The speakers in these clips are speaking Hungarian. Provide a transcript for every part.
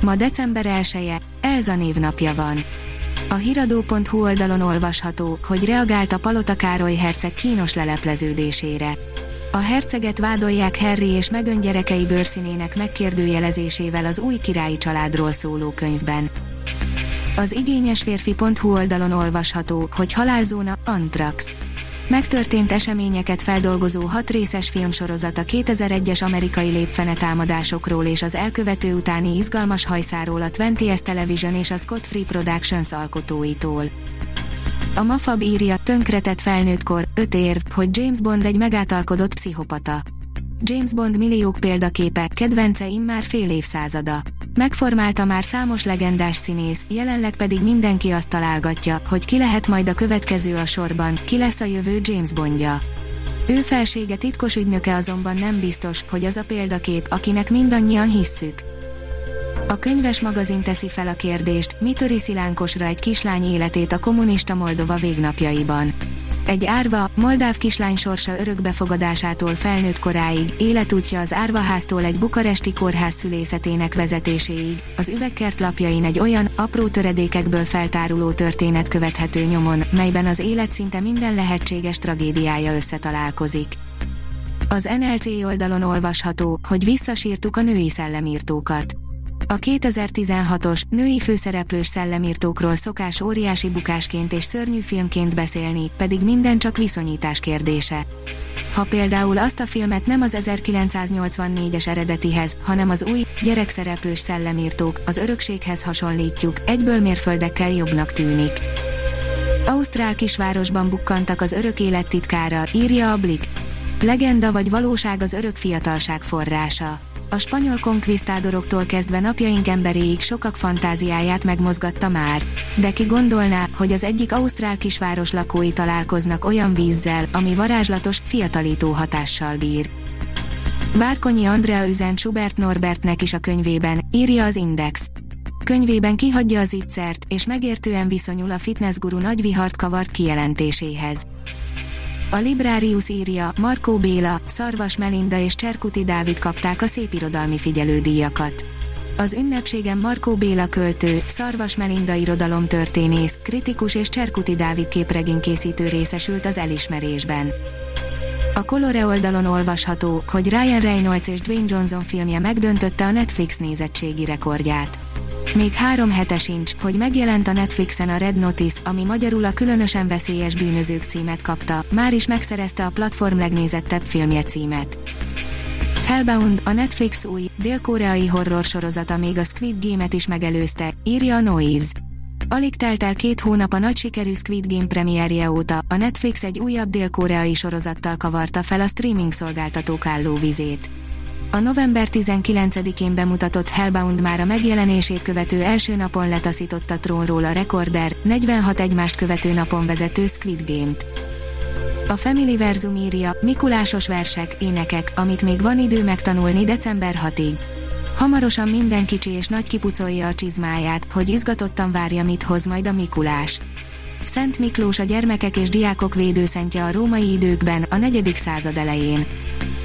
Ma december 1-e, Elza névnapja van. A hiradó.hu oldalon olvasható, hogy reagált a Palota Károly herceg kínos lelepleződésére. A herceget vádolják Harry és Meghan gyerekei bőrszínének megkérdőjelezésével az új királyi családról szóló könyvben. Az igényesférfi.hu oldalon olvasható, hogy halálzóna, Antrax. Megtörtént eseményeket feldolgozó hat részes filmsorozat a 2001-es amerikai lépfenetámadásokról és az elkövető utáni izgalmas hajszáról a 20th Television és a Scott Free Productions alkotóitól. A Mafab írja, tönkretett felnőttkor, öt érv, hogy James Bond egy megátalkodott pszichopata. James Bond milliók példaképe, kedvence immár fél évszázada. Megformálta már számos legendás színész, jelenleg pedig mindenki azt találgatja, hogy ki lehet majd a következő a sorban, ki lesz a jövő James Bondja. Ő felsége titkos ügynöke azonban nem biztos, hogy az a példakép, akinek mindannyian hisszük. A könyves magazin teszi fel a kérdést, mi töri szilánkosra egy kislány életét a kommunista Moldova végnapjaiban egy árva, moldáv kislány sorsa örökbefogadásától felnőtt koráig, életútja az árvaháztól egy bukaresti kórház szülészetének vezetéséig, az üvegkert lapjain egy olyan, apró töredékekből feltáruló történet követhető nyomon, melyben az élet szinte minden lehetséges tragédiája összetalálkozik. Az NLC oldalon olvasható, hogy visszasírtuk a női szellemírtókat a 2016-os, női főszereplős szellemírtókról szokás óriási bukásként és szörnyű filmként beszélni, pedig minden csak viszonyítás kérdése. Ha például azt a filmet nem az 1984-es eredetihez, hanem az új, gyerekszereplős szellemírtók, az örökséghez hasonlítjuk, egyből mérföldekkel jobbnak tűnik. Ausztrál kisvárosban bukkantak az örök élet titkára, írja a Blik. Legenda vagy valóság az örök fiatalság forrása a spanyol konkvisztádoroktól kezdve napjaink emberéig sokak fantáziáját megmozgatta már. De ki gondolná, hogy az egyik ausztrál kisváros lakói találkoznak olyan vízzel, ami varázslatos, fiatalító hatással bír. Várkonyi Andrea üzent Schubert Norbertnek is a könyvében, írja az Index. Könyvében kihagyja az ittszert, és megértően viszonyul a fitnessguru nagyvihart kavart kijelentéséhez. A Librarius írja, Markó Béla, Szarvas Melinda és Cserkuti Dávid kapták a szépirodalmi figyelődíjakat. Az ünnepségen Markó Béla költő, Szarvas Melinda irodalomtörténész, kritikus és Cserkuti Dávid képregénykészítő részesült az elismerésben. A Colore oldalon olvasható, hogy Ryan Reynolds és Dwayne Johnson filmje megdöntötte a Netflix nézettségi rekordját. Még három hete sincs, hogy megjelent a Netflixen a Red Notice, ami magyarul a különösen veszélyes bűnözők címet kapta, már is megszerezte a platform legnézettebb filmje címet. Hellbound, a Netflix új, dél-koreai horror sorozata még a Squid Game-et is megelőzte, írja a Noise. Alig telt el két hónap a nagy sikerű Squid Game premierje óta, a Netflix egy újabb dél-koreai sorozattal kavarta fel a streaming szolgáltatók állóvizét. A november 19-én bemutatott Hellbound már a megjelenését követő első napon letaszította trónról a Recorder, 46 egymást követő napon vezető Squid Game-t. A Family Verzum írja, Mikulásos versek, énekek, amit még van idő megtanulni december 6-ig. Hamarosan minden kicsi és nagy kipucolja a csizmáját, hogy izgatottan várja mit hoz majd a Mikulás. Szent Miklós a gyermekek és diákok védőszentje a római időkben, a 4. század elején.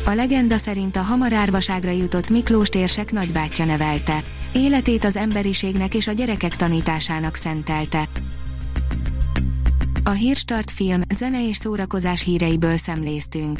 A legenda szerint a hamar árvaságra jutott Miklós térsek nagybátyja nevelte. Életét az emberiségnek és a gyerekek tanításának szentelte. A Hírstart film, zene és szórakozás híreiből szemléztünk.